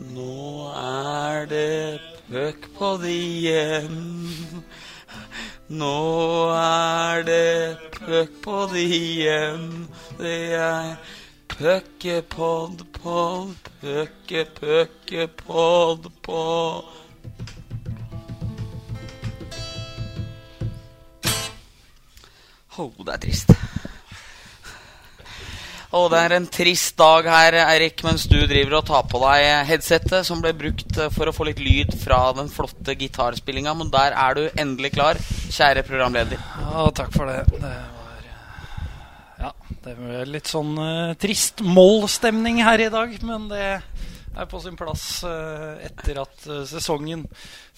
Nå er det puckpod igjen. Nå er det puckpod igjen. Det er puckepod, pod, pucke, puckepod, pod. Oh, det er trist. Og det er en trist dag her, Eirik, mens du driver og tar på deg headsetet som ble brukt eh, for å få litt lyd fra den flotte gitarspillinga. Men der er du endelig klar, kjære programleder. Ja, takk for det. Det var Ja, det ble litt sånn uh, trist mollstemning her i dag, men det er på sin plass uh, etter at uh, sesongen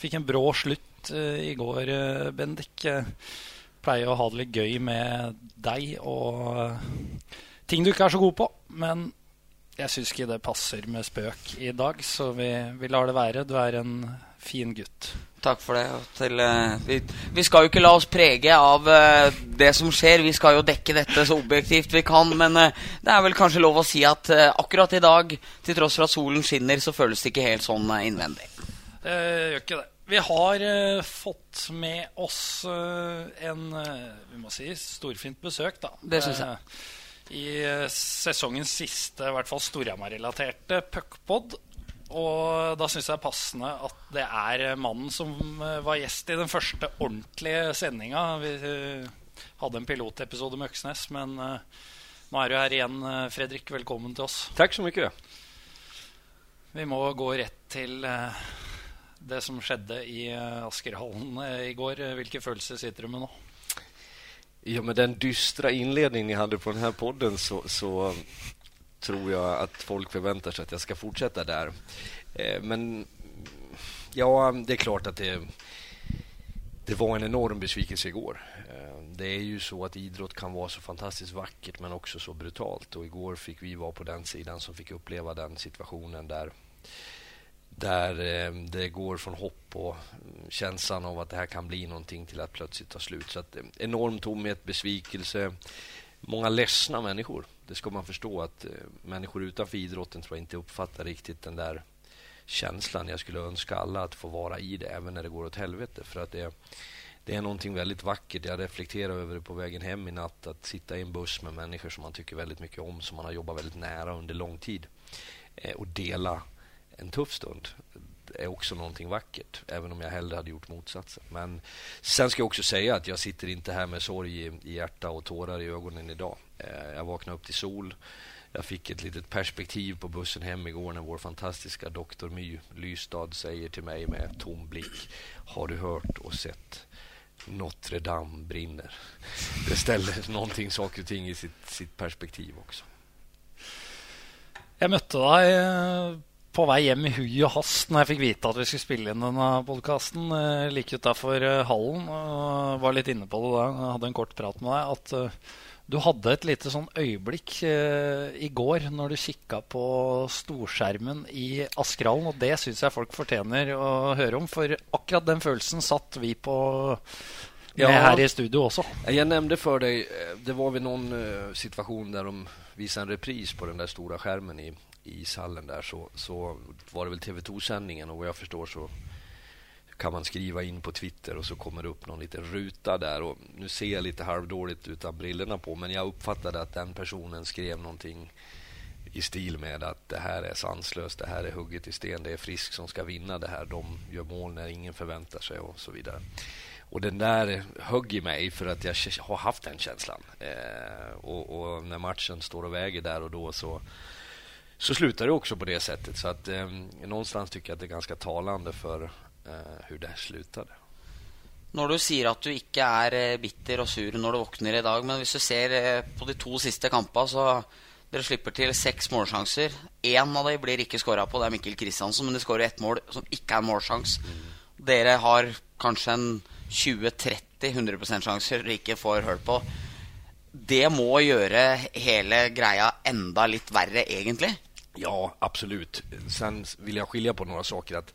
fikk en brå slutt i går, Bendik. pleier å ha det litt gøy med deg og ting du ikke er så god på. Men jeg syns ikke det passer med spøk i dag, så vi, vi, lar det være. Du er en fin gutt. Takk for det. Til, uh, vi, vi, skal jo ikke la oss prege av uh, det som skjer. Vi skal jo dekke dette så objektivt vi kan. Men uh, det er vel kanskje lov å si at akkurat i dag, til tross for at solen skinner, så føles det ikke helt sånn innvendig. Det gjør ikke det. Vi har fått med oss en vi må si, storfint besøk, da. Det syns jeg i eh, sesongens siste, i hvert fall Storhamar-relaterte puckpod. Og da syns jeg det er passende at det er mannen som eh, var gjest i den første ordentlige sendinga. Vi eh, hadde en pilotepisode med Øksnes, men nå er du her igjen, Fredrik. Velkommen til oss. Takk så mye. Vi må gå rett til det som skjedde i Askerhallen i går. Hvilke følelser sitter du med nå? Ja, med den dystra inledning ni hade på den här podden så, så um, tror jag att folk förväntar sig att jag ska fortsätta där. Eh, men ja, um, det är klart att det, det var en enorm besvikelse igår. Eh, det är ju så att idrott kan vara så fantastiskt vackert men också så brutalt. Och igår fick vi vara på den sidan som fick uppleva den situationen där där eh, det går från hopp och mm, känslan av att det här kan bli någonting till att plötsligt ta slut. Så att, eh, enorm tomhet, besvikelse, många ledsna människor. Det ska man förstå att eh, människor utanför idrotten tror jag inte uppfattar riktigt den där känslan. Jag skulle önska alla att få vara i det även när det går åt helvete. För att det, det är någonting väldigt vackert. Jag reflekterar över det på vägen hem i natt. Att sitta i en buss med människor som man tycker väldigt mycket om, som man har jobbat väldigt nära under lång tid och dela en tuff stund är också någonting vackert, även om jag hellre hade gjort motsatsen. Men sen ska jag också säga att jag sitter inte här med sorg i, i hjärta och tårar i ögonen idag. Eh, jag vaknade upp till sol. Jag fick ett litet perspektiv på bussen hem igår när vår fantastiska doktor My Lystad säger till mig med tom blick. Har du hört och sett? Notre Dame brinner. Det ställer någonting, saker och ting i sitt, sitt perspektiv också. Jag mötte dig eh, på vei hjem i hui og hast når jeg fikk vite at vi skulle spille inn denne podkasten eh, like utafor eh, hallen. og Var litt inne på det da. Jeg hadde en kort prat med deg. At uh, du hadde et lite sånn øyeblikk uh, i går når du kikka på storskjermen i Askerhallen. Og det syns jeg folk fortjener å høre om, for akkurat den følelsen satt vi på med ja, her i studio også. Jeg nevnte for deg Det var vid noen uh, situasjon der de viste en repris på den der store skjermen i i ishallen där så, så var det väl TV2-sändningen och vad jag förstår så kan man skriva in på Twitter och så kommer det upp någon liten ruta där. Och nu ser jag lite halvdåligt utan brillorna på men jag uppfattade att den personen skrev någonting i stil med att det här är sanslöst, det här är hugget i sten, det är Frisk som ska vinna det här. De gör mål när ingen förväntar sig och så vidare. Och den där högg i mig för att jag har haft den känslan. Eh, och, och, när matchen står och väger där och då så så slutar det också på det sättet. Så att eh, någonstans tycker jag att det är ganska talande för eh, hur det slutade. Når du sier at du ikke er eh, bitter og sur når du våkner i dag, men hvis du ser eh, på de to siste kampene, så dere slipper til seks målsjanser. Én av dem blir ikke skåra på, det er Mikkel Kristiansen, men de skårer ett mål som ikke er målsjans. Mm. Dere har kanskje en 20-30 100 sjanser dere ikke får hørt på. Det må gjøre hele greia enda litt verre, egentlig? Ja, absolut. Sen vill jag skilja på några saker. Att,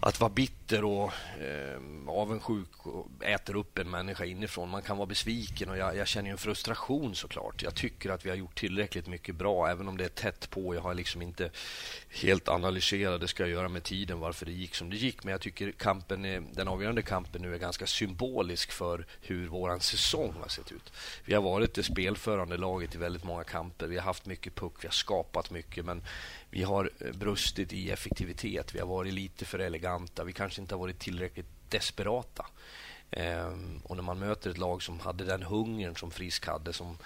att vara bitter och eh, avundsjuk och äter upp en människa inifrån. Man kan vara besviken och jag, jag känner en frustration såklart. Jag tycker att vi har gjort tillräckligt mycket bra, även om det är tätt på. Jag har liksom inte helt analyserat, det ska jag göra med tiden, varför det gick som det gick. Men jag tycker kampen är, den avgörande kampen nu är ganska symbolisk för hur vår säsong har sett ut. Vi har varit det spelförande laget i väldigt många kamper. Vi har haft mycket puck, vi har skapat mycket, men vi har eh, brustit i effektivitet. Vi har varit lite för eleganta. Vi kanske inte har varit tillräckligt desperata. Ehm, och när man möter ett lag som hade den hungern som Frisk hade, som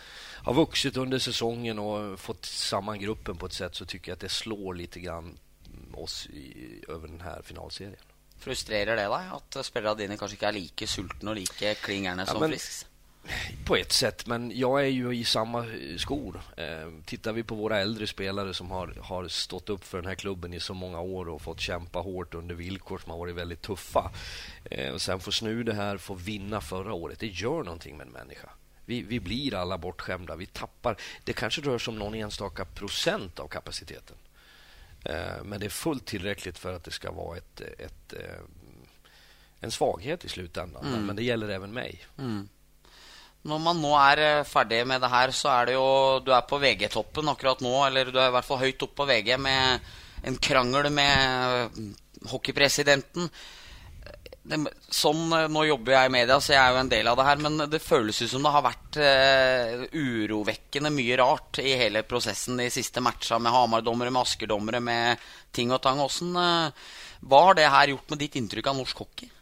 har vuxit under säsongen och fått samman gruppen på ett sätt så tycker jag att det slår lite grann oss i, över den här finalserien. Frustrerar det dig att spelarna dina kanske inte är lika sultna och lika klingande som ja, men, Frisks? På ett sätt, men jag är ju i samma skor. Eh, tittar vi på våra äldre spelare som har, har stått upp för den här klubben i så många år och fått kämpa hårt under villkor som har varit väldigt tuffa. Eh, och sen få snu det här, få vinna förra året. Det gör någonting med en människa. Vi, vi blir alla bortskämda. Vi tappar. Det kanske rör sig om någon enstaka procent av kapaciteten. Eh, men det är fullt tillräckligt för att det ska vara ett, ett, en svaghet i slutändan. Mm. Men det gäller även mig. Mm. Når man nå er eh, ferdig med det her, så er det jo Du er på VG-toppen akkurat nå, eller du er i hvert fall høyt oppe på VG med en krangel med eh, hockeypresidenten. Det, sånn, eh, Nå jobber jeg i media, så jeg er jo en del av det her, men det føles ut som det har vært uh, urovekkende mye rart i hele prosessen de siste matcha med Hamar-dommere, med Asker-dommere, med ting og tang. Hvordan, uh, hva har det her gjort med ditt inntrykk av norsk hockey?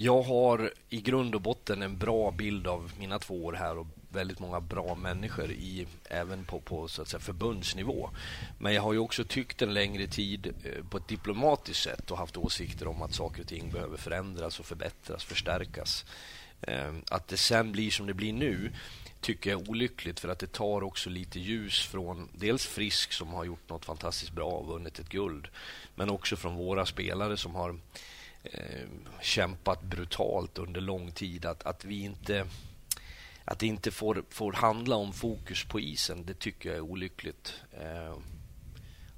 Jag har i grund och botten en bra bild av mina två år här och väldigt många bra människor i, även på, på så att säga, förbundsnivå. Men jag har ju också tyckt en längre tid eh, på ett diplomatiskt sätt och haft åsikter om att saker och ting behöver förändras och förbättras, förstärkas. Ehm, att det sen blir som det blir nu tycker jag är olyckligt för att det tar också lite ljus från dels Frisk som har gjort något fantastiskt bra och vunnit ett guld men också från våra spelare som har eh, kämpat brutalt under lång tid. Att, att vi inte att det inte får, får handla om fokus på isen, det tycker jag är olyckligt. Eh,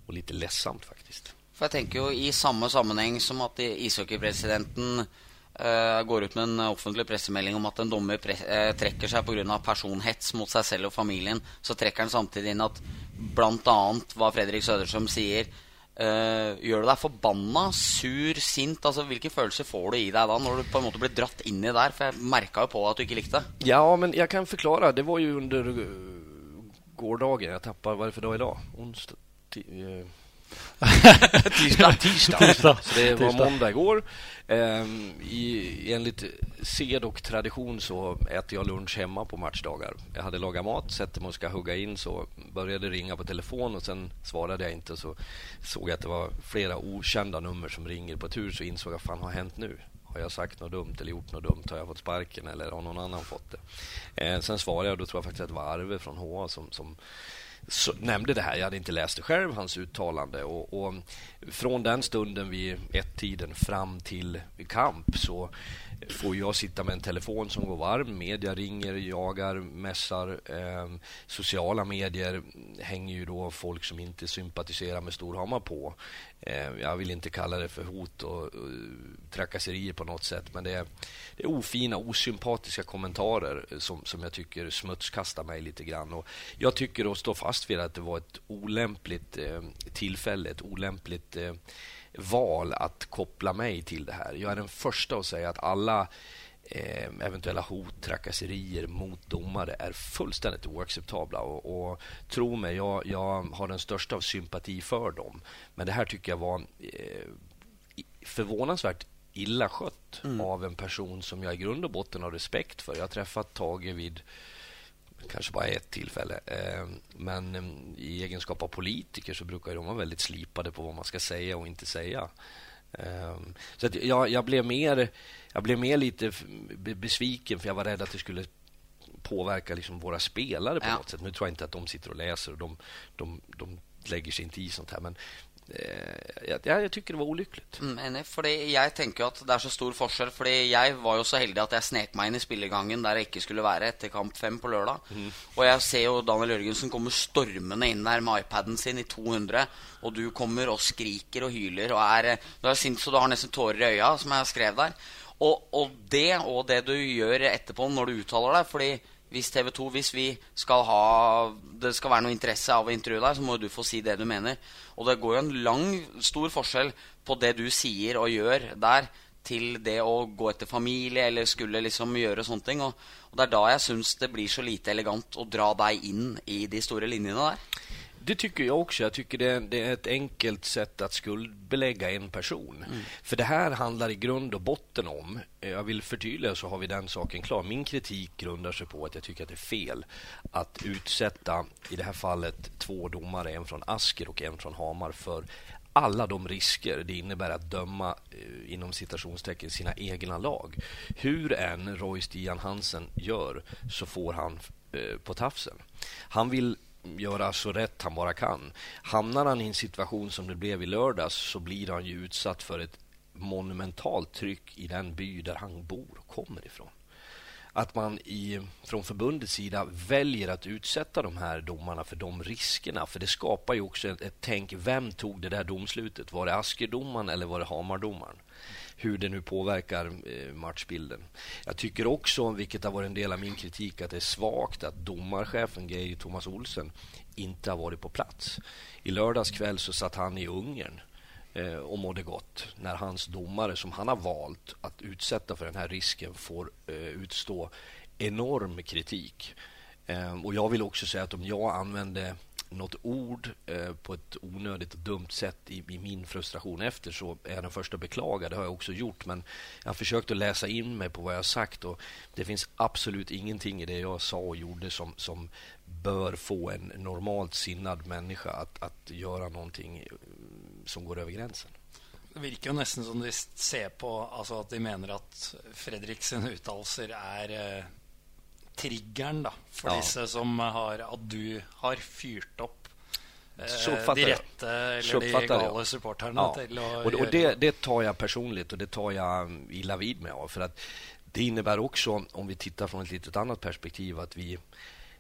och lite ledsamt faktiskt. För jag tänker ju i samma sammanhang som att ishockeypresidenten eh, går ut med en offentlig pressmeddelning om att en domare eh, trekker sig på grund av personhets mot sig själv och familjen, så trekker han samtidigt in att bland annat vad Fredrik Söderström säger Uh, gjør du deg forbanna, sur, sint? Altså, Hvilke følelser får du i deg da når du på en måte blir dratt inn i der? For jeg merka jo på at du ikke likte det. Ja, men jeg kan forklare. Det var jo under eh, gårdagen. Jeg tappa Hva er det for dag i dag? Onsdag? Eh, Tisdag. tisdag. tisdag. Så det var måndag igår. Um, i, enligt sed och tradition så äter jag lunch hemma på matchdagar. Jag hade lagat mat, sätter mig och ska hugga in så började ringa på telefon och sen svarade jag inte så såg jag att det var flera okända nummer som ringer på tur så insåg jag vad fan har hänt nu? Har jag sagt något dumt eller gjort något dumt? Har jag fått sparken eller har någon annan fått det? Eh, sen svarade jag, då tror jag faktiskt att det var Arve från HA som, som nämnde det här. Jag hade inte läst det själv, hans uttalande. Och, och från den stunden vid ett-tiden fram till kamp så får jag sitta med en telefon som går varm. Media ringer, jagar, mässar. Eh, sociala medier hänger ju då folk som inte sympatiserar med Storhammar på. Eh, jag vill inte kalla det för hot och, och trakasserier på något sätt men det är, det är ofina, osympatiska kommentarer som, som jag tycker smutskastar mig lite grann. Och jag tycker att stå fast vid att det var ett olämpligt eh, tillfälle, ett olämpligt eh, val att koppla mig till det här. Jag är den första att säga att alla eh, eventuella hot, trakasserier mot domare är fullständigt oacceptabla. Och, och tro mig, jag, jag, har den största av sympati för dem. Men det här tycker jag var eh, förvånansvärt illa skött mm. av en person som jag i grund och botten har respekt för. Jag har träffat Tage vid kanske bara ett tillfälle. Eh, men eh, i egenskap av politiker så brukar de vara väldigt slipade på vad man ska säga och inte säga. Eh, så jag, jag, blev mer, jag blev mer lite besviken för jag var rädd att det skulle påverka liksom våra spelare på ja. något sätt. Nu tror jag inte att de sitter och läser och de, de, de lägger sig inte i sånt här. Men eh, jag, jag tycker det var olyckligt. Mm, enig. Fordi jeg tenker at det er så stor forskjell. Fordi jeg var jo så heldig at jeg snek meg inn i spillergangen der jeg ikke skulle være etter kamp fem på lørdag. Og jeg ser jo Daniel Jørgensen komme stormende inn der med iPaden sin i 200. Og du kommer og skriker og hyler og er Du er sint så du har nesten tårer i øya, som jeg skrev der. Og, og det og det du gjør etterpå når du uttaler deg Fordi hvis TV 2, hvis vi skal ha Det skal være noe interesse av å intervjue deg, så må du få si det du mener. Og det går jo en lang, stor forskjell på det du sier og gjør der, til det å gå etter familie eller skulle liksom gjøre sånne ting. Og, og det er da jeg syns det blir så lite elegant å dra deg inn i de store linjene der. Det tycker jag också. Jag tycker det, det är ett enkelt sätt att skuldbelägga en person. För det här handlar i grund och botten om, eh, jag vill förtydliga så har vi den saken klar. Min kritik grundar sig på att jag tycker att det är fel att utsätta, i det här fallet, två domare, en från Asker och en från Hamar, för alla de risker det innebär att döma eh, inom citationstecken sina egna lag. Hur än Roy Stian Hansen gör så får han eh, på tafsen. Han vill göra så rätt han bara kan. Hamnar han i en situation som det blev i lördags så blir han ju utsatt för ett monumentalt tryck i den by där han bor och kommer ifrån. Att man i, från förbundets sida väljer att utsätta de här domarna för de riskerna. För det skapar ju också ett, ett tänk. Vem tog det där domslutet? Var det Askerdomaren eller var det Hamardomaren? Hur det nu påverkar eh, matchbilden. Jag tycker också, vilket har varit en del av min kritik, att det är svagt att domarchefen Geir Thomas Olsen inte har varit på plats. I lördags kväll så satt han i Ungern eh, och mådde gott när hans domare som han har valt att utsätta för den här risken får eh, utstå enorm kritik. Och Jag vill också säga att om jag använde något ord eh, på ett onödigt och dumt sätt i, i, min frustration efter så är jag den första att beklaga. Det har jag också gjort. Men jag har försökt att läsa in mig på vad jag har sagt och det finns absolut ingenting i det jag sa och gjorde som, som bör få en normalt sinnad människa att, att göra någonting eh, som går över gränsen. Det virker jo nesten som de ser på altså At de mener at Fredriks uttalelser er eh, triggeren da, for Ja. disse som har At du har fyrt opp eh, de rette eller de gale supporterne Ja. til å Och, och gjøre det, det tar jag personligt och det tar jag illa vid mig av. För att det innebär också, om vi tittar från ett litet annat perspektiv, att vi,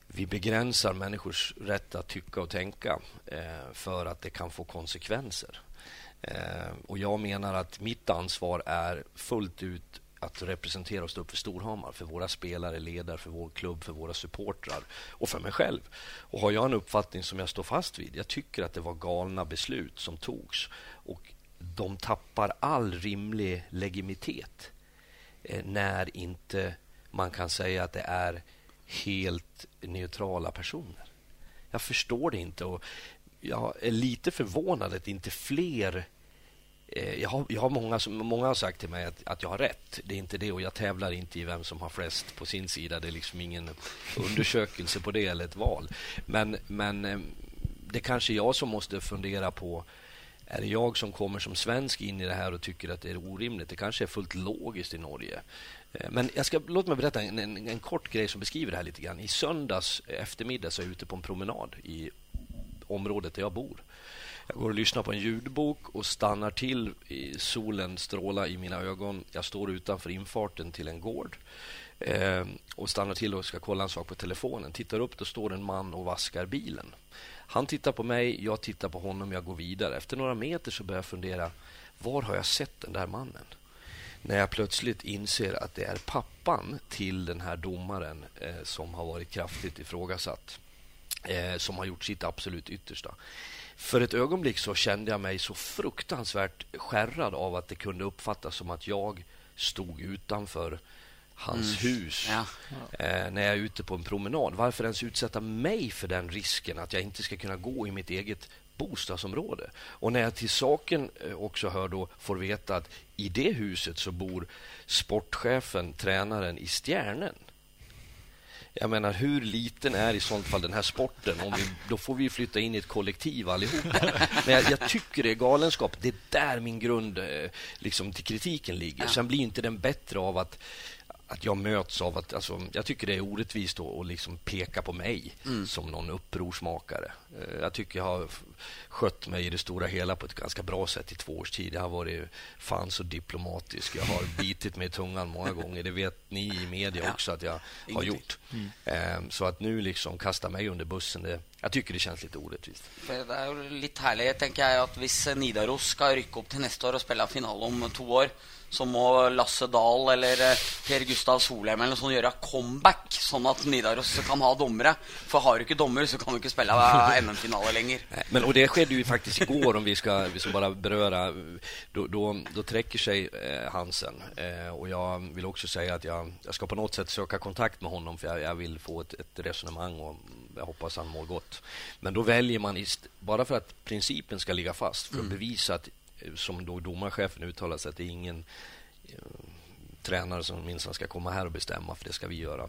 vi begränsar människors rätt att tycka och tänka eh, för att det kan få konsekvenser. Eh, och jag menar att mitt ansvar är fullt ut att representera och stå upp för Storhamar, för våra spelare, ledare, för vår klubb, för våra supportrar och för mig själv. Och har jag en uppfattning som jag står fast vid, jag tycker att det var galna beslut som togs och de tappar all rimlig legitimitet eh, när inte man kan säga att det är helt neutrala personer. Jag förstår det inte och jag är lite förvånad att inte fler Eh, jag har, jag har många, som, många har sagt till mig att, att jag har rätt. Det är inte det och jag tävlar inte i vem som har flest på sin sida. Det är liksom ingen undersökelse på det eller ett val. Men, men ehm, det kanske är jag som måste fundera på är det jag som kommer som svensk in i det här och tycker att det är orimligt? Det kanske är fullt logiskt i Norge. Eh, men jag ska, låt mig berätta en, en, en kort grej som beskriver det här lite grann. I söndags eftermiddag så är jag ute på en promenad i området där jag bor. Jag går och lyssnar på en ljudbok och stannar till. I solen strålar i mina ögon. Jag står utanför infarten till en gård eh, och stannar till och ska kolla en sak på telefonen. Tittar upp, då står en man och vaskar bilen. Han tittar på mig, jag tittar på honom, jag går vidare. Efter några meter så börjar jag fundera, var har jag sett den där mannen? När jag plötsligt inser att det är pappan till den här domaren eh, som har varit kraftigt ifrågasatt. Eh, som har gjort sitt absolut yttersta. För ett ögonblick så kände jag mig så fruktansvärt skärrad av att det kunde uppfattas som att jag stod utanför hans hus Ja. eh, när jag är ute på en promenad. Varför ens utsätta mig för den risken att jag inte ska kunna gå i mitt eget bostadsområde? Och när jag till saken eh, också hör då, får veta att i det huset så bor sportchefen, tränaren i Stjärnen. Jag menar, hur liten är i sånt fall den här sporten? Om vi, då får vi flytta in i ett kollektiv allihopa. Men jag, jag tycker det är galenskap. Det är där min grund eh, liksom, till kritiken ligger. Sen blir inte den bättre av att att jag möts av att... Alltså, jag tycker det är orättvist att, att liksom peka på mig som någon upprorsmakare. Eh, Jag tycker jag har skött mig i det stora hela på ett ganska bra sätt i två års tid. Jag har varit fan så diplomatisk. Jag har bitit mig i tungan många gånger. Det vet ni i media också att jag har gjort. Mm. Så att nu liksom kasta mig under bussen, det, jag tycker det känns lite orättvist. Det er jo litt herlig, tenker jeg, at hvis Nidaros skal rykke opp til neste år og spille finale om to år, så må Lasse Dahl eller eh, Per Gustav Solheim eller sånt gjøre comeback, sånn at Nidaros kan ha dommere. For har du ikke dommer, så kan du ikke spille eh, NM-finale lenger. Nej, Men, och det skedde ju faktiskt igår, om vi ska, vi ska bara beröra. Då, då, då träcker sig eh, Hansen. Eh, och jag vill också säga att jag, jag ska på något sätt söka kontakt med honom, för jag, jag vill få ett, ett resonemang och jag hoppas han mår gott. Men då väljer man, bara för att principen ska ligga fast, för att bevisa att, eh, som då domarchefen uttalar sig, att det är ingen eh, tränare som minsann ska komma här och bestämma, för det ska vi göra.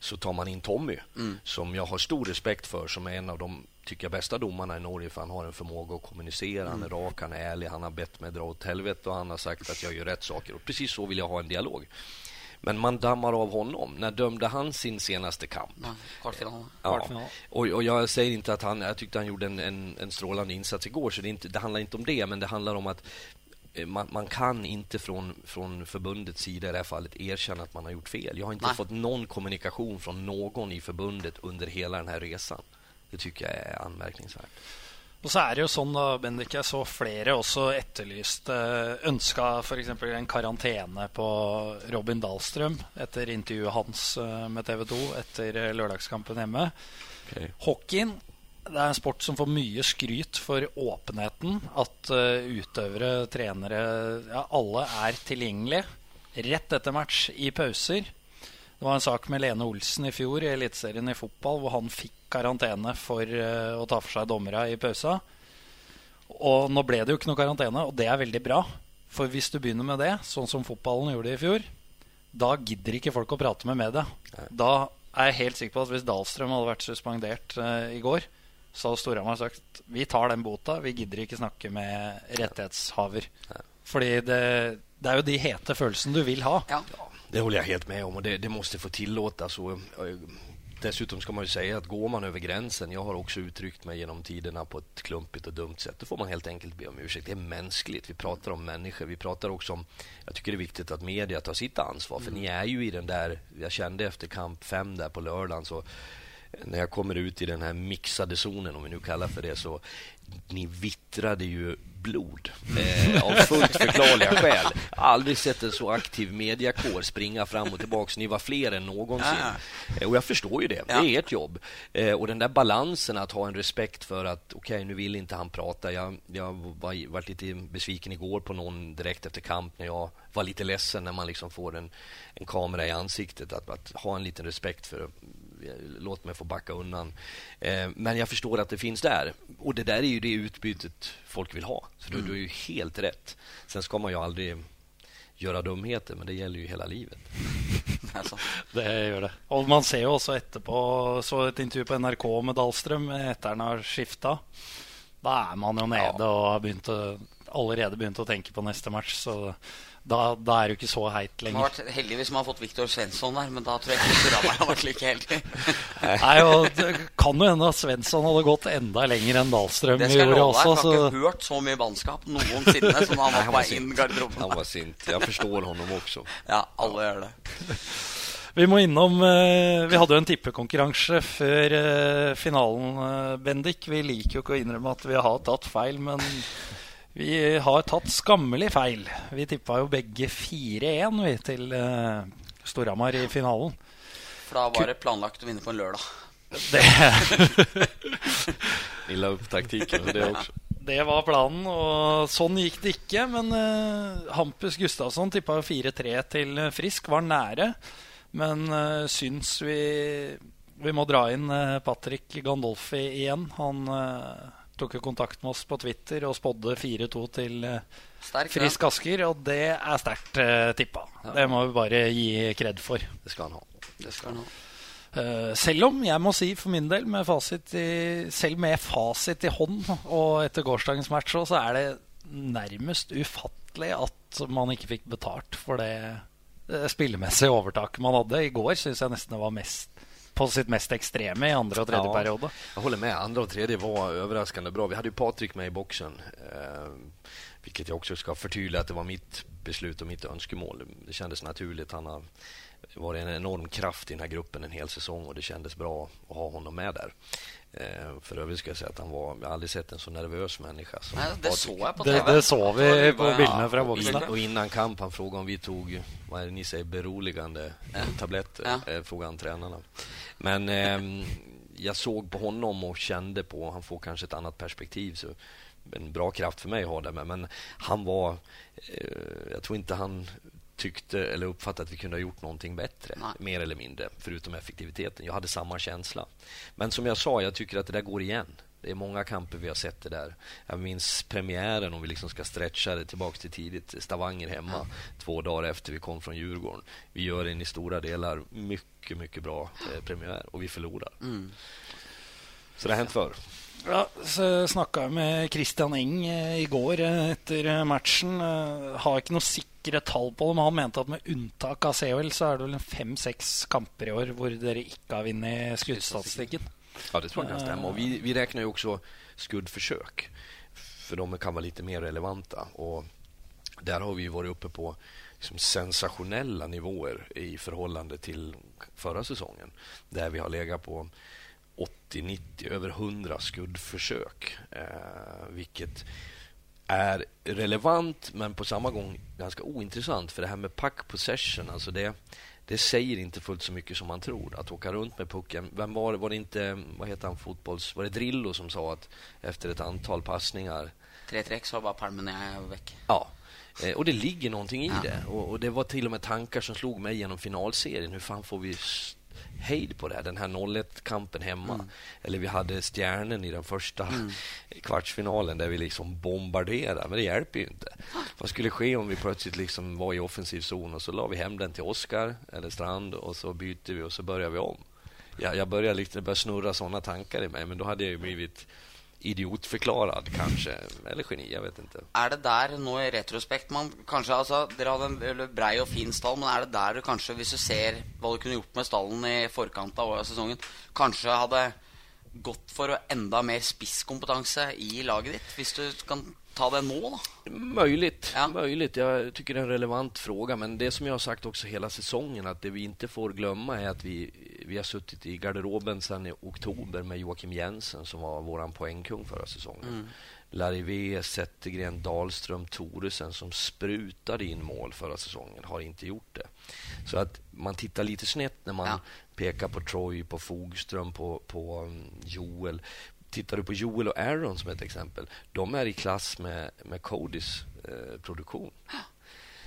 Så tar man in Tommy, som jag har stor respekt för, som är en av de tycker jag, bästa domarna i Norge, för han har en förmåga att kommunicera. Han är rak, han är ärlig, han har bett mig dra åt helvete och han har sagt att jag gör rätt saker. Och precis så vill jag ha en dialog. Men man dammar av honom. När dömde han sin senaste kamp? Ja. Ja. Och, och jag säger inte att han... Jag tyckte han gjorde en, en, en strålande insats igår, så det, inte, det handlar inte om det, men det handlar om att eh, man, man kan inte från, från förbundets sida i det här fallet erkänna att man har gjort fel. Jag har inte Nej. fått någon kommunikation från någon i förbundet under hela den här resan. Det tycker jag är anmärkningsvärt. Og så er det jo sånn, da, Bendik, jeg så flere også etterlyste Ønska f.eks. en karantene på Robin Dahlstrøm etter intervjuet hans eh, med TV 2 etter eh, lørdagskampen hjemme. Hockeyen det er en sport som får mye skryt for åpenheten. At eh, utøvere, trenere, ja, alle er tilgjengelige rett etter match i pauser. Det var en sak med Lene Olsen i fjor i Eliteserien i fotball, hvor han fikk karantene for eh, å ta for seg dommere i pausa. Og nå ble det jo ikke noe karantene, og det er veldig bra. For hvis du begynner med det, sånn som fotballen gjorde i fjor, da gidder ikke folk å prate med media. Da er jeg helt sikker på at hvis Dahlstrøm hadde vært suspendert eh, i går, så hadde Storhamar sagt vi tar den bota, vi gidder ikke snakke med rettighetshaver. Fordi det, det er jo de hete følelsene du vil ha. Ja. Det håller jag helt med om och det, det måste få tillåtas. Och, eh, dessutom ska man ju säga att går man över gränsen, jag har också uttryckt mig genom tiderna på ett klumpigt och dumt sätt, då får man helt enkelt be om ursäkt. Det är mänskligt. Vi pratar om människor. Vi pratar också om, jag tycker det är viktigt att media tar sitt ansvar, för ni är ju i den där, jag kände efter kamp fem där på lördagen så när jag kommer ut i den här mixade zonen, om vi nu kallar för det, så ni vittrade ju blod eh, av fullt förklarliga skäl. Aldrig sett en så aktiv mediakår springa fram och tillbaka. Ni var fler än någonsin. Eh, och jag förstår ju det. Det Ja. är ert jobb. Eh, och den där balansen att ha en respekt för att okej, nu vill inte han prata. Jag, jag var, var lite besviken igår på någon direkt efter kamp när jag var lite ledsen när man liksom får en, en kamera i ansiktet. Att, att ha en liten respekt för låt mig få backa undan. Eh, men jag förstår att det finns där. Och det där är ju det utbytet folk vill ha. Så du, du är ju helt rätt. Sen ska man ju aldrig göra dumheter, men det gäller ju hela livet. Det sånn. Det gjør det. Og man ser jo også etterpå Så et intervju på NRK med Dahlstrøm etter han har skifta. Da er man jo nede og har begynt å, allerede begynt å tenke på neste match. Så da, da er det jo ikke så heit Man har lenger. vært heldig hvis man har fått Viktor Svensson der, men da tror jeg ikke Storhamar har vært like heldig. Nei, og Det kan jo hende at Svensson hadde gått enda lenger enn Dahlstrøm Det skal jeg gjorde love deg. også. Jeg har ikke hørt så mye bannskap noensinne som han var på vei inn Han garderoben. var sint. Jag förstår honom också. Ja, alle gjør det. Vi må innom eh, Vi hadde jo en tippekonkurranse før eh, finalen, eh, Bendik. Vi liker jo ikke å innrømme at vi har tatt feil, men vi har tatt skammelig feil. Vi tippa jo begge 4-1 vi til eh, Storhamar i finalen. For da var det planlagt å vinne på en lørdag. Det, Ni la upp taktiken för det också. det var planen, og sånn gikk det ikke. Men eh, Hampus Gustavsson tippa jo 4-3 til eh, Frisk, var nære. Men uh, syns vi vi må dra inn eh, Patrick Gandolfi igjen. Han eh, tok jo kontakt med oss på Twitter og spådde 4-2 til eh, Sterk. Frisk Asker, og det er sterkt uh, tippa. Det må vi bare gi kred for. Det ska han ha. Det skal han ha. Eh, selv om jeg må si for min del, med fasit i, selv med fasit i hånd og etter gårsdagens match, så er det nærmest ufattelig at man ikke fikk betalt for det eh, spillemessige overtaket man hadde. I går syns jeg nesten det var mest på sitt mest extreme i andra och tredje Ja. periode. Jag håller med. Andra och tredje var överraskande bra. Vi hade ju Patrik med i boxen. Eh, vilket jag också ska förtydliga att det var mitt beslut och mitt önskemål. Det kändes naturligt. Han har varit en enorm kraft i den här gruppen en hel säsong och det kändes bra att ha honom med där. Eh, för övrigt ska jag säga att han var, jag har aldrig sett en så nervös människa som Nej, det såg jag på Det, TV. det såg vi på Ja, fra Och boksen. innan, och innan kamp han frågade om vi tog vad är det ni säger, beroligande tabletter. Ja. Eh, frågade han tränarna. Men ehm, jag såg på honom och kände på, han får kanske ett annat perspektiv. Så en bra kraft för mig att ha det med. Men han var, eh, jag tror inte han tyckte eller uppfattade att vi kunde ha gjort någonting bättre, Nej. mer eller mindre, förutom effektiviteten. Jag hade samma känsla. Men som jag sa, jag tycker att det där går igen. Det är många kamper vi har sett det där. Jag minns premiären, om vi liksom ska stretcha det tillbaka till tidigt, Stavanger hemma, två dagar efter vi kom från Djurgården. Vi gör en i stora delar mycket, mycket bra eh, premiär och vi förlorar. Mm. Så det har hänt förr. Ja, så snakka med Christian Eng eh, i går eh, etter eh, matchen. Har ikke noe sikre tall på det, men han mente at med unntak av CHL, så er det vel fem-seks kamper i år hvor dere ikke har vunnet skuddstatistikken. Ja, det tror jag kan stämma. Och vi, vi räknar ju också skuddförsök, för de kan vara lite mer relevanta. Och där har vi varit uppe på liksom sensationella nivåer i förhållande till förra säsongen, där vi har legat på 80, 90, över 100 skuddförsök, eh, vilket är relevant men på samma gång ganska ointressant. För det här med puck possession, alltså det, det säger inte fullt så mycket som man tror. Att åka runt med pucken. Vem var? Var det inte, vad heter han, fotbolls... Var det Drillo som sa att efter ett antal passningar Tre trekk, så var Palmenet vekk. Ja, eh, och det ligger någonting i Ja. det. Och, och Det var till och med tankar som slog mig genom finalserien. Hur fan får vi hejd på det här? Den här 0-1-kampen hemma. Mm. Eller vi hade Stjärnen i den första kvartsfinalen där vi liksom bombarderade. Men det hjälper ju inte. Vad skulle ske om vi plötsligt liksom var i offensiv zon och så la vi hem den till Oskar eller Strand och så byter vi och så börjar vi om. Jag, jag började liksom, började snurra såna tankar i mig, men då hade jag ju blivit idiotförklarad kanske. Eller geni, jag vet inte. Er det der nå i retrospekt man kanskje altså, Dere hadde en brei og fin stall, men er det der du kanskje, hvis du ser hva du kunne gjort med stallen i forkant av sesongen, kanskje hadde gått for å enda mer spisskompetanse i laget ditt? Hvis du kan ta det nå, da? Möjligt, Ja. möjligt. Jag tycker det är en relevant fråga. Men det som jag har sagt också hela säsongen, att det vi inte får glömma är att vi, vi har suttit i garderoben sedan i oktober med Joakim Jensen som var vår poängkung förra säsongen. Larivé, Zettergren, Dahlström, Thoresen som sprutade in mål förra säsongen har inte gjort det. Så att man tittar lite snett när man Ja. pekar på Troy, på Fogström, på, på um, Joel. Tittar du på Joel och Aaron som ett exempel, de är i klass med, med Codys eh, produktion.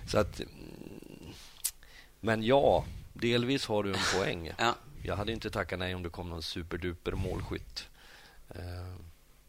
Så att... mm, Men ja, delvis har du en poäng. Ja. Jag hade inte tackat nej om det kom någon superduper målskytt. Eh,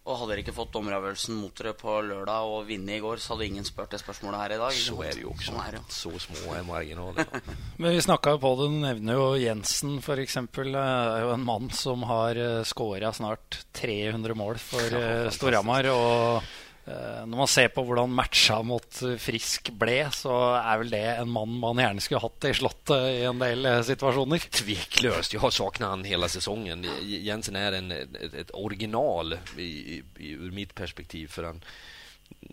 Og hadde dere ikke fått dommeravgjørelsen mot dere på lørdag og vunnet i går, så hadde ingen spurt det spørsmålet her i dag. ikke så är det ju också. Sånn er det. Så små är marginalerna. Men vi snakka på det, du nevner jo Jensen f.eks. er jo en mann som har skåra snart 300 mål for Ja, eh. Storhamar. Og eh, Eh, når man ser på hvordan matcha mot Frisk ble, så er vel det en mann man gjerne skulle hatt i Slottet i en del eh, situasjoner. Tveklöst. Jag har saknat han hela säsongen. Jensen är en, ett, et original i, i, ur mitt perspektiv. För han,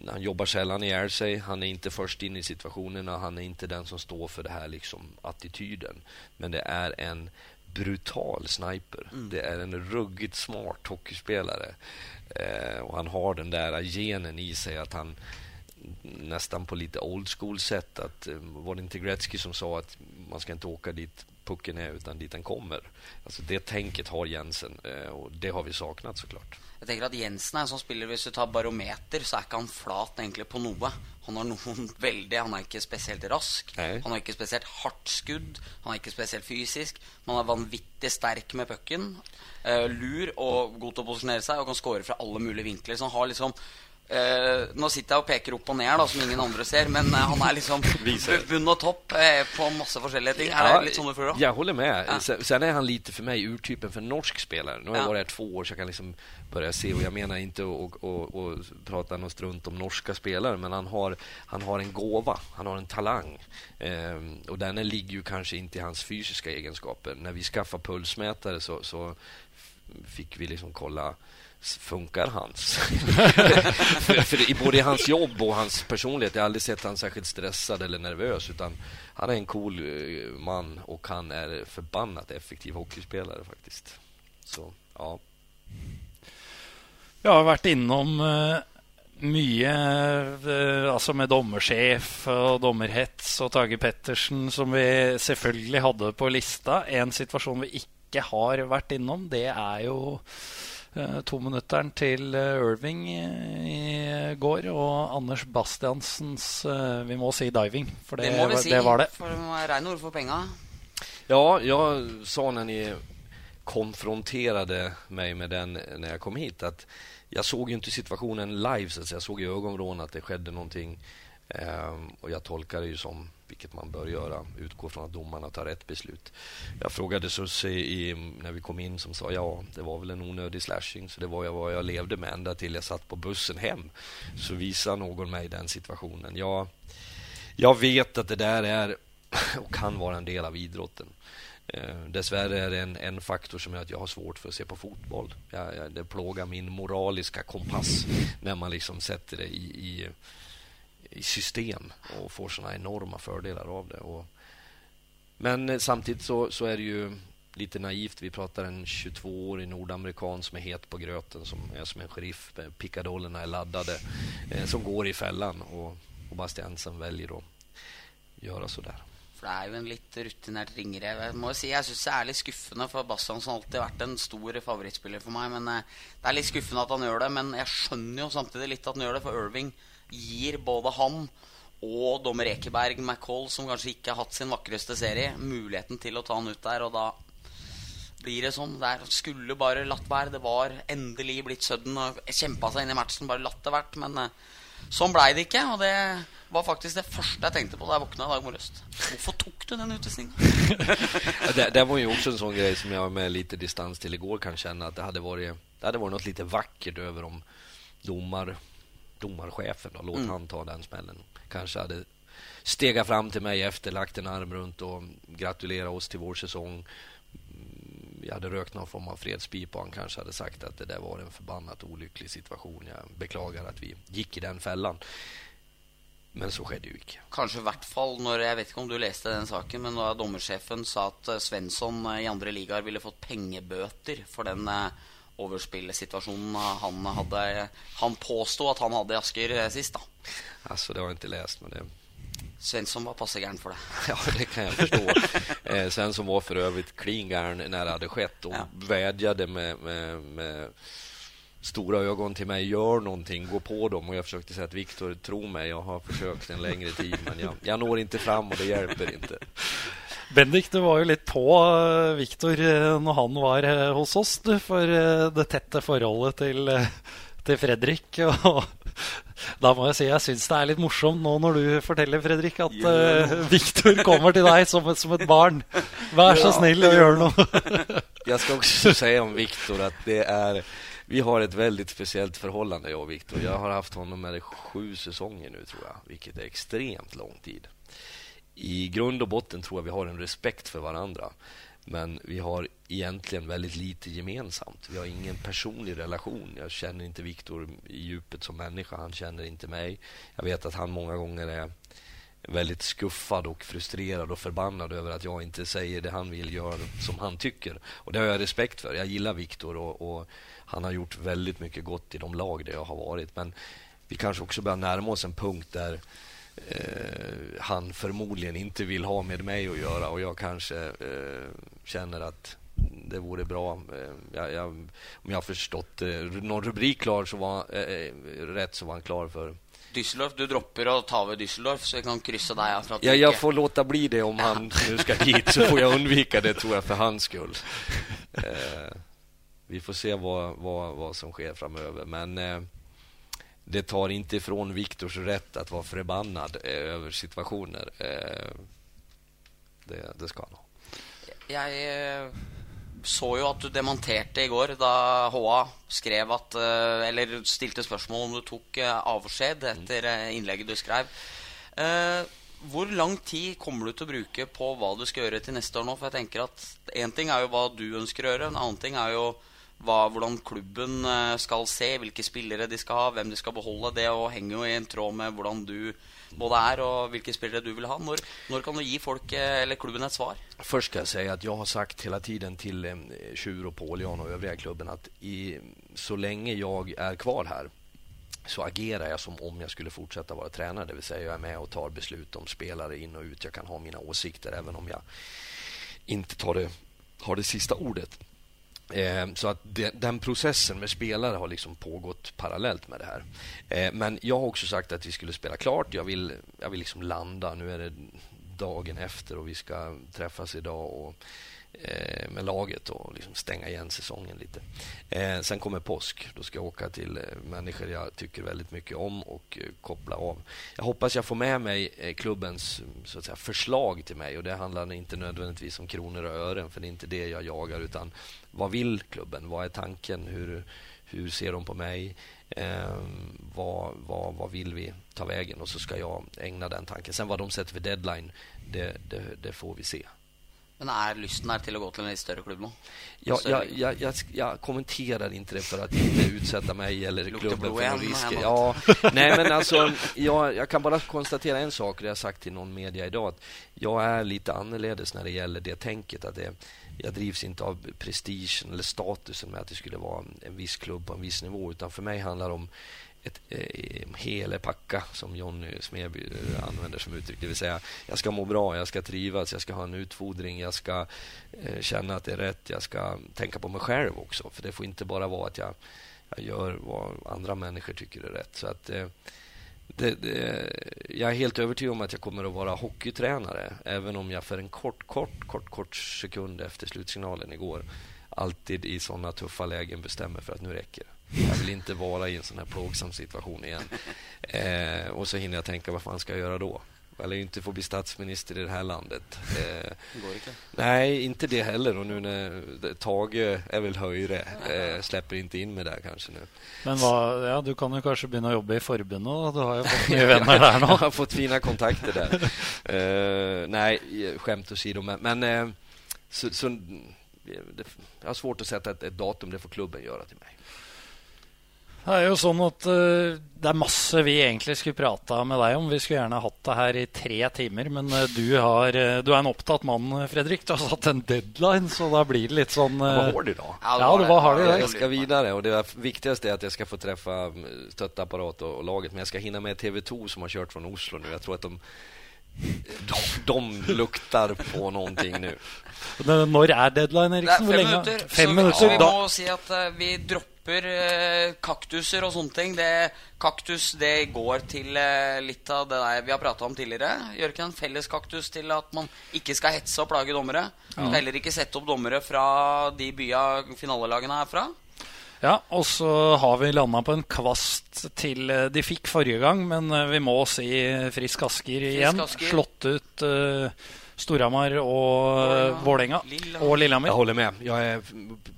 han jobbar sällan ihjäl sig. Han är inte först in i situationerna. Han är inte den som står för det här liksom, attityden. Men det är en brutal sniper. Det är en ruggigt smart hockeyspelare. Eh, och han har den där genen i sig att han nästan på lite old school sätt att eh, var det inte Gretzky som sa att man ska inte åka dit pucken är utan dit den kommer. Alltså det tänket har Jensen eh, och det har vi saknat såklart. Jeg tenker at Jensen er en sånn spiller Hvis du tar barometer, så er ikke han flat egentlig på noe. Han har noen veldig Han er ikke spesielt rask. Nei. Han har ikke spesielt hardt skudd. Han er ikke spesielt fysisk. Men han er vanvittig sterk med pucken. eh, lur og god til å posisjonere seg og kan score fra alle mulige vinkler. Så han har liksom Eh, nå sitter jeg og peker opp og ned, da, som ingen andre ser, men eh, han er liksom bunn og topp eh, på masse forskjellige ting. Det litt sånn du føler det? jag håller med. Ja. Sen, sen är han lite för mig urtypen för norsk spelare. Nu har jag Ja. varit här två år så jag kan liksom börja se och jag menar inte att prata något strunt om norska spelare men han har, han har en gåva, han har en talang. Ehm, och den ligger ju kanske inte i hans fysiska egenskaper. När vi skaffade pulsmätare så, så fick vi liksom kolla Funkar hans? för, för i både i hans jobb och hans personlighet, jag har aldrig sett han särskilt stressad eller nervös utan han är en cool eh, man och han är förbannat effektiv hockeyspelare faktiskt. Så, ja. Jag har varit inom eh, mycket, eh, alltså med domarchef och dommerhets och Tage Pettersen, som vi selvfølgelig hade på lista. En situation vi inte har varit inom, det är ju tominutteren til eh, Irving eh, i går og Anders Bastiansens eh, Vi må si diving, for det, Det må vi var- si. det var det. For det må være reine ord for penga. Ja, jag sa när ni konfronterade mig med den när jag kom hit att jag såg ju inte situationen live, så att säga. jag såg i ögonvrån att det skedde någonting. Ehm, och jag tolkar det ju som, vilket man bör göra, utgå från att domarna tar rätt beslut. Jag frågade Susie i, när vi kom in som sa ja, det var väl en onödig slashing, så det var jag vad jag levde med ända till jag satt på bussen hem. Så visar någon mig den situationen. Jag, jag vet att det där är och kan vara en del av idrotten. Eh, dessvärre är det en, en faktor som gör att jag har svårt för att se på fotboll. Jag, jag, det plågar min moraliska kompass när man liksom sätter det i, i, i system och får såna enorma fördelar av det. Och, men eh, samtidigt så, så är det ju lite naivt. Vi pratar en 22-årig nordamerikan som är het på gröten, som är som en sheriff. Pickadollerna är laddade, eh, som går i fällan. Och, och Bastiansen väljer att göra sådär. For det er jo en litt rutinert ringrev. Jeg må säga si, jeg syns det er litt skuffende, for Bastiansen har alltid vært en stor favorittspiller for meg. Men eh, Det er litt skuffende at han gjør det, men jeg skjønner jo samtidig litt at han gjør det, for Irving gir både han og dommer Ekeberg, McCall, som kanskje ikke har hatt sin vakreste serie, muligheten til å ta han ut der, og da blir det sånn. Där skulle bare latt være. Det var endelig blitt sudden och kjempa seg inn i matchen, bare latt det vært. Men så sånn blei det ikke, og det var faktisk det første jeg tenkte på da jeg våkna i dag morges. Hvorfor tok du den utvisningen? Det, det var ju också en sån grej som jag med lite distans till igår kan känna att det hade varit, det hade varit något lite vackert över om domar, domarchefen, då, låt han ta den smällen. Kanske hade stegat fram till mig efter, lagt en arm runt och gratulerat oss till vår säsong. Mm, Jag hade rökt någon form av fredspipa och han kanske hade sagt att det där var en förbannat olycklig situation. Jag beklagar att vi gick i den fällan. Men så skedde ju icke. Kanskje i hvert fall når Jeg vet ikke om du leste den saken, men da dommersjefen sa at eh, Svensson eh, i andre ligaer ville fått pengebøter for den overspillsituasjonen han hadde Han påsto at han hadde i Asker eh, sist, da. Alltså det har jag inte läst men det Svensson var passe gæren for det. Ja, det kan jag förstå. Eh, sen som var för övrigt klingarn när det hade skett och Ja. vädjade med, med, med stora ögon till mig. Gör någonting, gå på dem. Och jag försökte säga att Viktor, tro mig, jag har försökt en längre tid men jag, jag når inte fram och det hjälper inte. Bendik, du var jo litt på eh, Viktor eh, når han var eh, hos oss, du, for det tette forholdet til, til Fredrik. Og da må jeg si jeg syns det er litt morsomt nå når du forteller, Fredrik, at eh, Viktor kommer til deg som, som et barn. Vær så snill og gjør noe. Jag ska också säga om Viktor att det är vi har ett väldigt speciellt förhållande jag och Viktor. Jag har haft honom med i sju säsonger nu tror jag, vilket är extremt lång tid. I grund och botten tror jag vi har en respekt för varandra. Men vi har egentligen väldigt lite gemensamt. Vi har ingen personlig relation. Jag känner inte Viktor i djupet som människa. Han känner inte mig. Jag vet att han många gånger är väldigt skuffad och frustrerad och förbannad över att jag inte säger det han vill göra som han tycker. Och det har jag respekt för. Jag gillar Viktor och, och han har gjort väldigt mycket gott i de lag där jag har varit. Men vi kanske också börjar närma oss en punkt där eh, han förmodligen inte vill ha med mig att göra och jag kanske eh, känner att det vore bra. Eh, jag, jag, om jag har förstått eh, någon rubrik klar så var, eh, rätt så var han klar för Düsseldorf, du dropper å ta ved Düsseldorf, så vi kan krysse deg av. Ja, jag får låta bli det om han nu ska hit så får jag undvika det tror jag för hans skull. Eh, vi får se vad, vad, vad som sker framöver men eh, det tar inte ifrån Viktors rätt att vara förbannad eh, över situationer. Eh, det, det ska han ha. Jeg eh, så jo at du demonterte i går da HA skrev at Eller stilte spørsmål om du tok avskjed etter eh, innlegget du skrev. Eh, hvor lang tid kommer du til å bruke på hva du skal gjøre til neste år nå? For jeg tenker at Én ting er jo hva du ønsker å gjøre, en annen ting er jo hva, hvordan klubben ska skal se, hvilke spillere de skal ha, hvem de skal beholde. Det og henger jo i en tråd med hvordan du både är och vilka spelare du vill ha. När, när kan du ge folk eh, eller klubben ett svar? Först ska jag säga att jag har sagt hela tiden till Tjur eh, och Polion och övriga klubben att i, så länge jag är kvar här så agerar jag som om jag skulle fortsätta vara tränare. Det vill säga jag är med och tar beslut om spelare in och ut. Jag kan ha mina åsikter även om jag inte tar det, har det sista ordet. Eh, så att den processen med spelare har liksom pågått parallellt med det här. Eh, men jag har också sagt att vi skulle spela klart. Jag vill, jag vill liksom landa. Nu är det dagen efter och vi ska träffas idag och Eh, med laget och liksom stänga igen säsongen lite. Eh, sen kommer påsk. Då ska jag åka till eh, människor jag tycker väldigt mycket om och eh, koppla av. Jag hoppas jag får med mig eh, klubbens mm, så att säga, förslag till mig och det handlar inte nödvändigtvis om kronor och ören för det är inte det jag jagar utan vad vill klubben? Vad är tanken? Hur, hur ser de på mig? Eh, vad, vad, vad vill vi ta vägen? Och så ska jag ägna den tanken. Sen vad de sätter för deadline, det, det, det får vi se. Men är lysten här till att gå till en lite större klubb nu? Jag, jag, jag, jag, jag kommenterar inte det för att inte utsätta mig eller klubben för någon risk. Ja, nej, men alltså, jag, jag kan bara konstatera en sak, det har jag sagt till någon media idag, att jag är lite annorledes när det gäller det tänket. Att det, jag drivs inte av prestigen eller statusen med att det skulle vara en viss klubb på en viss nivå, utan för mig handlar det om ett eh, helepacka som Jonny Smeby eh, använder som uttryck. Det vill säga, jag ska må bra, jag ska trivas, jag ska ha en utfodring, jag ska eh, känna att det är rätt, jag ska tänka på mig själv också. För det får inte bara vara att jag, jag gör vad andra människor tycker är rätt. Så att eh, det, det, jag är helt övertygad om att jag kommer att vara hockeytränare även om jag för en kort, kort, kort, kort sekund efter slutsignalen igår alltid i såna tuffa lägen bestämmer för att nu räcker jag vill inte vara i en sån här plågsam situation igen. Eh, och så hinner jag tänka, vad fan ska jag göra då? eller inte få bli statsminister i det här landet. Eh, inte. Nej, inte det heller. Och nu när Tage är väl högre, eh, släpper inte in mig där kanske nu. Men vad, ja, du kan ju kanske börja jobba i förbundet. Du har ju fått nya vänner där nu. Jag har fått fina kontakter där. eh, nej, skämt åsido. Men, men eh, så, så, det, jag har svårt att sätta ett, ett datum. Det får klubben göra till mig. Det er jo sånn at uh, det er masse vi egentlig skulle prata med deg om. Vi skulle gjerne hatt det her i tre timer, men uh, du, har, uh, du, er en opptatt mann, Fredrik. Du har satt en deadline, så da blir det litt sånn uh... Vad hård idag. Ja, det var hard Jag ska vidare och det viktigaste är att jag ska få träffa mm, stöttapparat och, och laget. Men jag ska hinna med TV2 som har kört från Oslo nu. Jag tror att de de, de luktar på någonting nu. När är deadline, Eriksen? Fem minuter. Fem minuter. Så, vi må si at vi dropper dropper eh, kaktuser og sånne ting. Det, kaktus det går til eh, litt av det der vi har prata om tidligere. Gjør ikke en felles kaktus til at man ikke skal hetse og plage dommere. Ja. Heller ikke sette opp dommere fra de bya finalelagene er fra. Ja, og så har vi landa på en kvast til eh, de fikk forrige gang, men vi må si Frisk Asker igjen. Frisk Asker. Slått ut uh, Storhammar och Vålerenga och Lillehammer. Jag håller med. Jag är,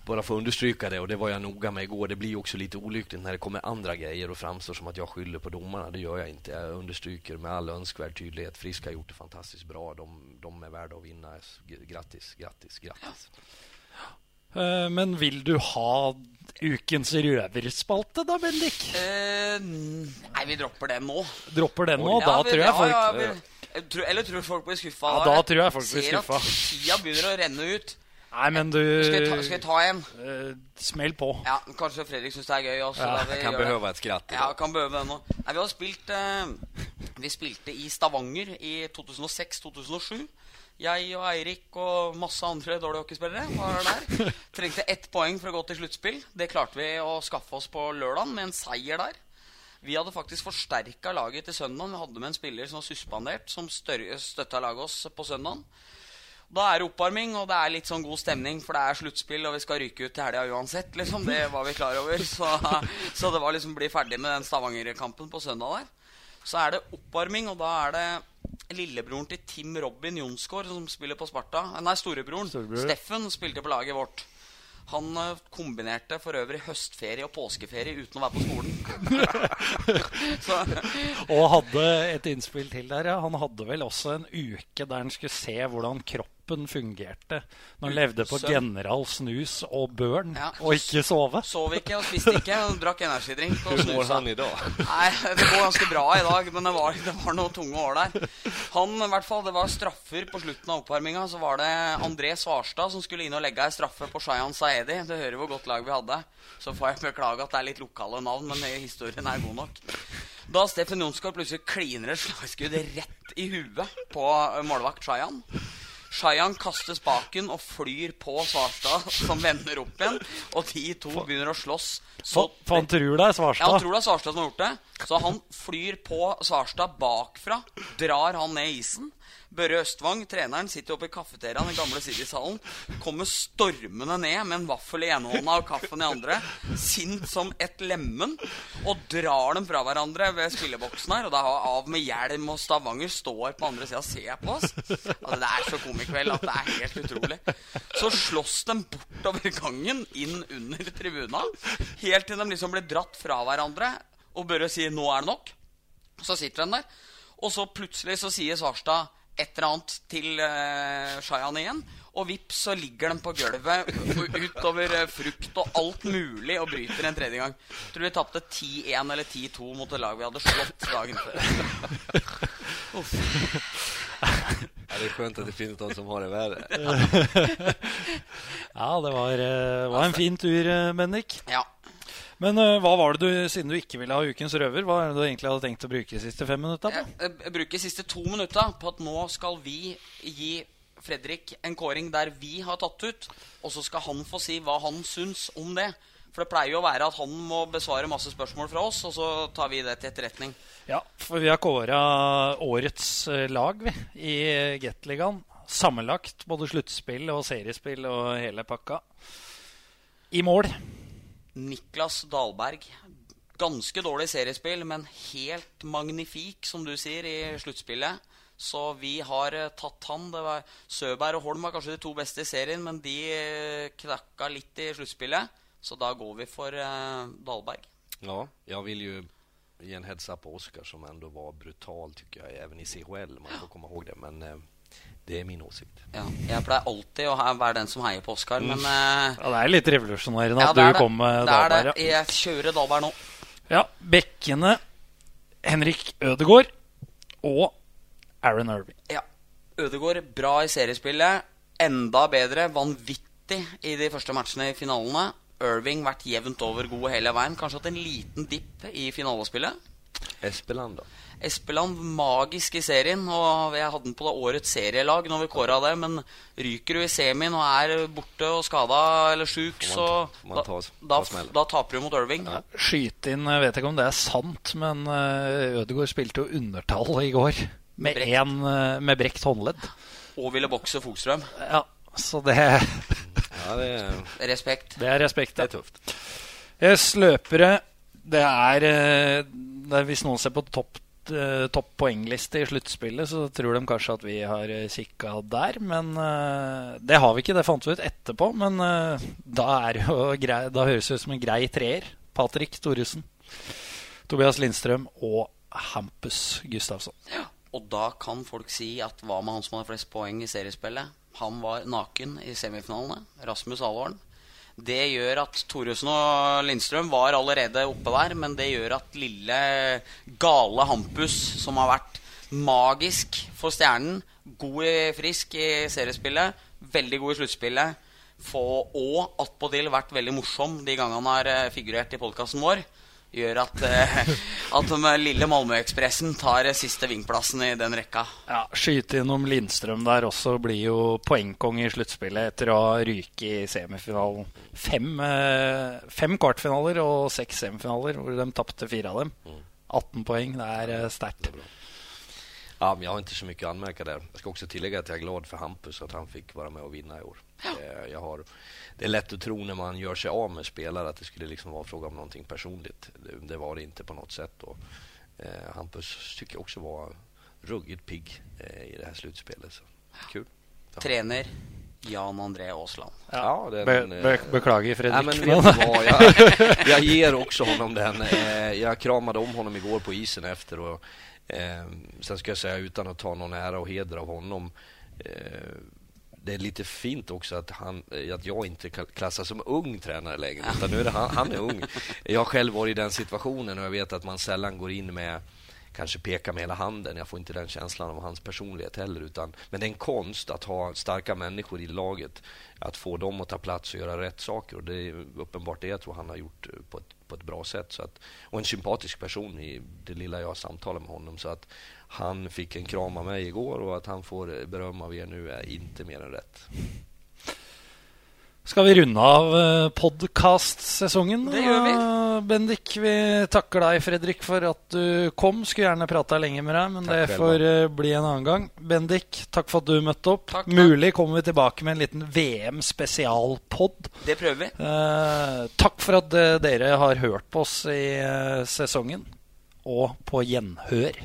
bara för att understryka det, och det var jag noga med igår. Det blir också lite olyckligt när det kommer andra grejer och framstår som att jag skyller på domarna. Det gör jag inte. Jag understryker med all önskvärd tydlighet. Frisk har gjort det fantastiskt bra. De, de är värda att vinna. Grattis, grattis, grattis. Eh, men vill du ha ukens röverspalte då, Bendik? Uh, nej, vi droppar den nu. Droppar den nu? Ja, då tror jag folk... Ja, ja, eller tror du folk blir skuffa? Ja, da tror jeg folk blir skuffa. Ser at tida begynner å renne ut. Nei, men du Skal vi ta, skal vi ta en? Uh, smell på. Ja, Kanskje Fredrik syns det er gøy også. Ja, kan behøve et skratt. Ja, kan behøve det nå. Nei, vi har spilt uh, Vi spilte i Stavanger i 2006-2007. Jeg og Eirik og masse andre dårlige hockeyspillere var der. Trengte ett poeng for å gå til sluttspill. Det klarte vi å skaffe oss på lørdag med en seier der. Vi hadde faktisk forsterka laget til søndag. Vi hadde med en spiller som var suspendert, som støtta laget oss på søndag. Da er det oppvarming, og det er litt sånn god stemning, for det er sluttspill, og vi skal ryke ut til helga uansett, liksom. Det var vi klar over. Så, så det var liksom bli ferdig med den Stavanger-kampen på søndag der. Så er det oppvarming, og da er det lillebroren til Tim Robin Jonsgaard som spiller på Sparta. Nei, storebroren. Storebror. Steffen spilte på laget vårt. Han eh, kombinerte for øvrig høstferie og påskeferie uten å være på skolen. så, Og hadde et innspill til der, ja. Han hadde vel også en uke der han skulle se hvordan kroppen fungerte når han levde på Søvn. General Snus og Børn Ja. og ikke sove. sov ikke og spiste ikke. Og drakk energidrink og Hur mår snusa. han idag? Nei, det går ganske bra i dag, men det var, det var noen tunge år der. Han, i hvert fall, Det var straffer på slutten av oppvarminga. Så var det André Svarstad som skulle inn og legge ei straffe på Shayan Saedi. Det hører hvor godt lag vi hadde. Så får jeg beklage at det er litt lokale navn, men historien er god nok. Da Steffen Jonsgaard plutselig kliner et slagskudd rett i huet på målvakt Shayan. Shayan kaster spaken og flyr på Svarstad, som vender opp igjen. Og de to begynner å slåss. Så For, han tror det er ja, han Svarstad. tror det er Svarstad som har gjort det. Så han flyr på Svarstad bakfra, drar han ned isen. Børre Østvang, treneren, sitter oppe i kafeteriaen, i gamle City-salen. Kommer stormende ned med en vaffel i ene hånda og kaffen i andre. Sint som et lemen. Og drar dem fra hverandre ved spilleboksen her. Og da har av med hjelm, og Stavanger står på andre sida og ser på oss. Altså, det er så komikveld at det er helt utrolig. Så slåss de bortover gangen, inn under tribuna. Helt til de liksom blir dratt fra hverandre. Og Børre sier 'nå er det nok'. Så sitter han der. Og så plutselig så sier Svarstad et eller annet til uh, Shayan igjen. Og vips, så ligger de på gulvet utover eh, frukt og alt mulig og bryter en tredje gang. Tror vi tapte 10-1 eller 10-2 mot et lag vi hadde slått dagen før. Uff. Ja, det är skönt att det finns de som har det värre. Ja, det var, eh, var en fin tur, Bendik. Ja. Men eh, hva var det du, siden du ikke ville ha ukens røver, hva er det du egentlig hadde tenkt å bruke de siste fem minutta på? Jeg, jeg bruker de siste to minutta på at nå skal vi gi Fredrik en kåring der vi har tatt ut, og så skal han få si hva han syns om det. For det pleier jo å være at han må besvare masse spørsmål fra oss, og så tar vi det til etterretning. Ja, for vi har kåra årets eh, lag vi, i eh, Gateligaen. Sammenlagt både sluttspill og seriespill og hele pakka. I mål. Niklas Dahlberg. Ganske dårlig seriespill, men helt magnifik, som du sier, i sluttspillet. Så vi har tagit tatt han. Det var Søberg og Holm var kanskje de to beste i serien, men de eh, knackade lite litt i sluttspillet. Så da går vi for eh, Dahlberg. Ja, jag vill ju ge en heads up på Oskar som ändå var brutal tycker jag, även i CHL. Man får komma ihåg det, men det är min åsikt. Ja, jeg pleier alltid å være den som heier på Oskar, men eh, Ja, Det er litt revolusjonerende ja, at det er du det. kom med Det er Dahlberg. det. Ja. Jeg kjører Dahlberg nå. ja, Bekkene Henrik Ødegaard og Aaron Irving. Ja. Ødegaard bra i seriespillet. Enda bedre, vanvittig i de første matchene i finalene. Irving vært jevnt over god hele veien. Kanskje hatt en liten dipp i finalespillet. Espeland då? Espeland magisk i serien, og jeg hadde den på det årets serielag når vi kåra det, men ryker du i semien og er borte og skada eller sjuk, så man ta- må man da, ta- da, ta smellen. da taper du mot Irving. Skyte inn, jeg vet ikke om det er sant, men eh, Ødegaard spilte jo undertall i går. Med, Brekt. en, eh, med brekt håndledd. Og ville bokse Fogstrøm. Ja, så det, Ja, det är, Respekt. det er respekt. det ja. är tufft. Yes, løpere Det er, eh, det er Hvis noen ser på topp eh, topp poengliste i sluttspillet, så tror de kanskje at vi har eh, kikka der. Men eh, det har vi ikke. Det fant vi ut etterpå. Men eh, da, er det jo grei, da høres det ut som en grei treer. Patrick Thoresen, Tobias Lindstrøm og Hampus Gustavsson. Og da kan folk si at hva med han som hadde flest poeng i seriespillet? Han var naken i semifinalene. Rasmus Alvorn. Det gjør at Thoresen og Lindstrøm var allerede oppe der, men det gjør at lille, gale Hampus, som har vært magisk for Stjernen, god i frisk i seriespillet, veldig god i sluttspillet, få- og attpåtil vært veldig morsom de gangene han har eh, figurert i podkasten vår, gjør at, eh, at den lille Malmøekspressen tar eh, siste vingplassen i den rekka. Ja, Skyte innom Lindstrøm der også blir jo poengkonge i sluttspillet etter å ha ryket i semifinalen. Fem, eh, fem kvartfinaler og seks semifinaler, hvor de tapte fire av dem. 18 poeng, det er eh, sterkt. Ja, men jag har inte så mycket att anmärka där. Jag ska också tillägga att jag är glad för Hampus att han fick vara med och vinna i år. Eh, Jag har, det är lätt att tro när man gör sig av med spelare att det skulle liksom vara fråga om någonting personligt. Det, det var det inte på något sätt. Och, eh, Hampus tycker jag också var ruggigt pigg eh, i det här slutspelet. Så, kul. Trener Jan André Aasland. Ja, den, Be, eh, be, beklager, Nej, men Fredrik. vet du vad? Jag, jag ger också honom den. Eh, Jag kramade om honom igår på isen efter. Och, eh, sen ska jag säga, utan att ta någon ära och heder av honom eh, det är lite fint också att, han, eh, att jag inte klassas som ung tränare längre. Utan nu är det han, han är ung. Jag har själv varit i den situationen och jag vet att man sällan går in med kanske peka med hela handen. Jag får inte den känslan av hans personlighet heller. Utan, men det är en konst att ha starka människor i laget. Att få dem att ta plats och göra rätt saker. Och det är uppenbart det jag tror han har gjort eh, på ett, på ett bra sätt. Så att, och en sympatisk person i det lilla jag samtalar med honom. Så att han fick en kram av mig igår och att han får beröm av er nu är inte mer än rätt. Skal vi runde av eh, podcast-sesongen? Det gjør vi. Eh, Bendik, vi takker deg, Fredrik, for at du kom. Skulle gjerne prata lenge med deg, men Takk det får eh, bli en annen gang. Bendik, takk for at du møtte opp. Takk, takk. Mulig kommer vi tilbake med en liten VM-spesialpod. Det prøver vi. Eh, takk for at eh, dere har hørt på oss i sesongen. Og på gjenhør.